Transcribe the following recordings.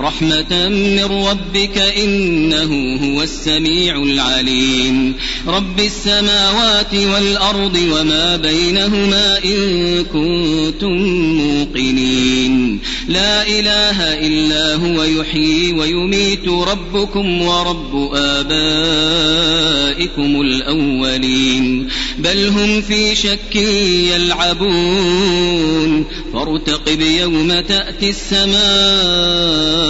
رحمة من ربك إنه هو السميع العليم. رب السماوات والأرض وما بينهما إن كنتم موقنين. لا إله إلا هو يحيي ويميت ربكم ورب آبائكم الأولين. بل هم في شك يلعبون. فارتقب يوم تأتي السماء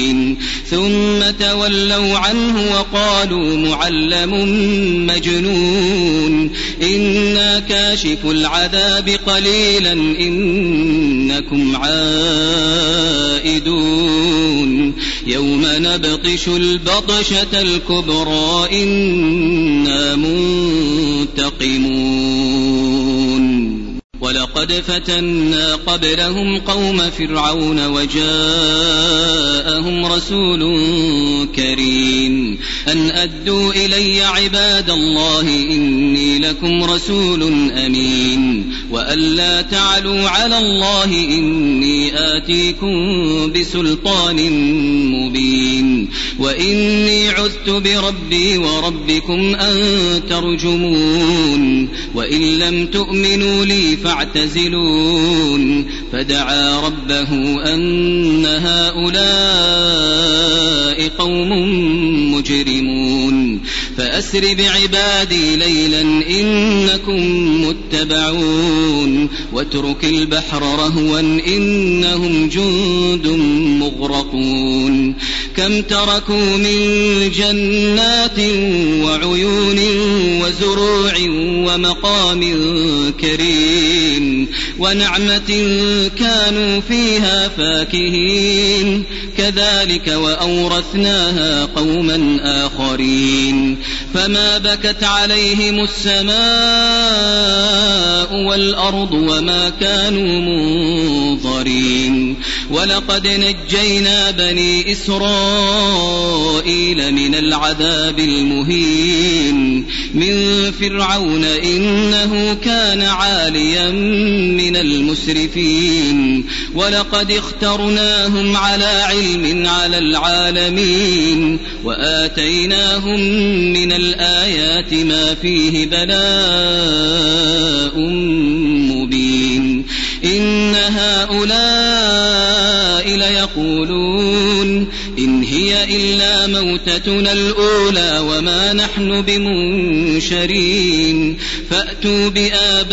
ثم تولوا عنه وقالوا معلم مجنون. إنا كاشف العذاب قليلا إنكم عائدون. يوم نبطش البطشة الكبرى إنا منتقمون. ولقد فتنا قبلهم قوم فرعون وجاءهم رسول كريم. أن أدوا إلي عباد الله إني لكم رسول أمين. وأن لا تعلوا على الله إني آتيكم بسلطان مبين. وإني عذت بربي وربكم أن ترجمون. وإن لم تؤمنوا لي فاعتزلون فدعا ربه أن هؤلاء قوم مجرمون. فأسر بعبادي ليلا إنكم متبعون. واترك البحر رهوا إنهم جند مغرقون. كم تركوا من جنات وعيون وزروع ومقام كريم. ونعمة كانوا فيها فاكهين. كذلك وأورثناها قوما آخرين. فما بكت عليهم السماء والأرض وما كانوا منظرين. ولقد نجينا بني إسرائيل من العذاب المهين. من فرعون إنه كان عاليا من المسرفين ولقد اخترناهم على علم على العالمين وآتيناهم من الآيات ما فيه بلاء موتتنا الأولى وما نحن بمنشرين. فأتوا بآبائنا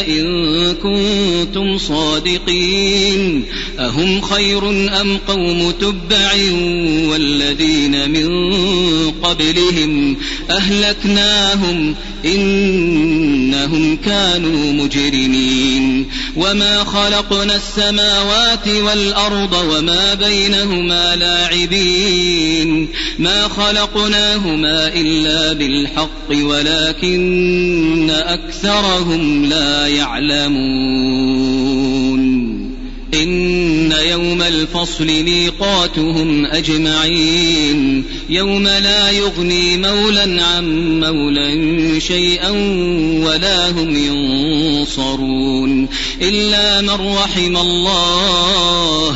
إن كنتم صادقين. أهم خير أم قوم تبع والذين من قبلهم أهلكناهم إنهم كانوا مجرمين. وما خلقنا السماوات والأرض وما بينهما لاعبين ما خلقناهما إلا بالحق ولكن أكثرهم لا يعلمون. إن يوم الفصل ميقاتهم أجمعين. يوم لا يغني مولا عن مولا شيئا ولا هم ينصرون. إلا من رحم الله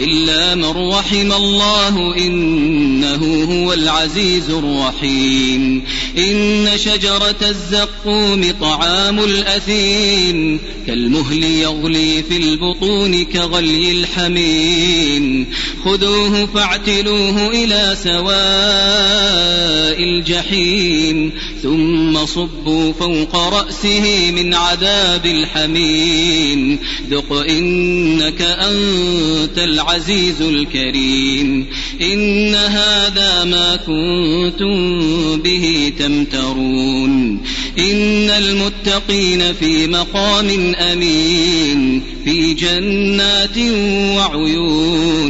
إلا من رحم الله إنه هو العزيز الرحيم. إن شجرة الزقوم طعام الأثيم كالمهل يغلي في البطون كغلي الحميم. خذوه فاعتلوه إلى سواء الجحيم ثم صبوا فوق رأسه من عذاب الحميم. ذق إنك أنت العزيز الكريم. إن هذا ما كنتم به تمترون. إن المتقين في مقام أمين في جنات وعيون.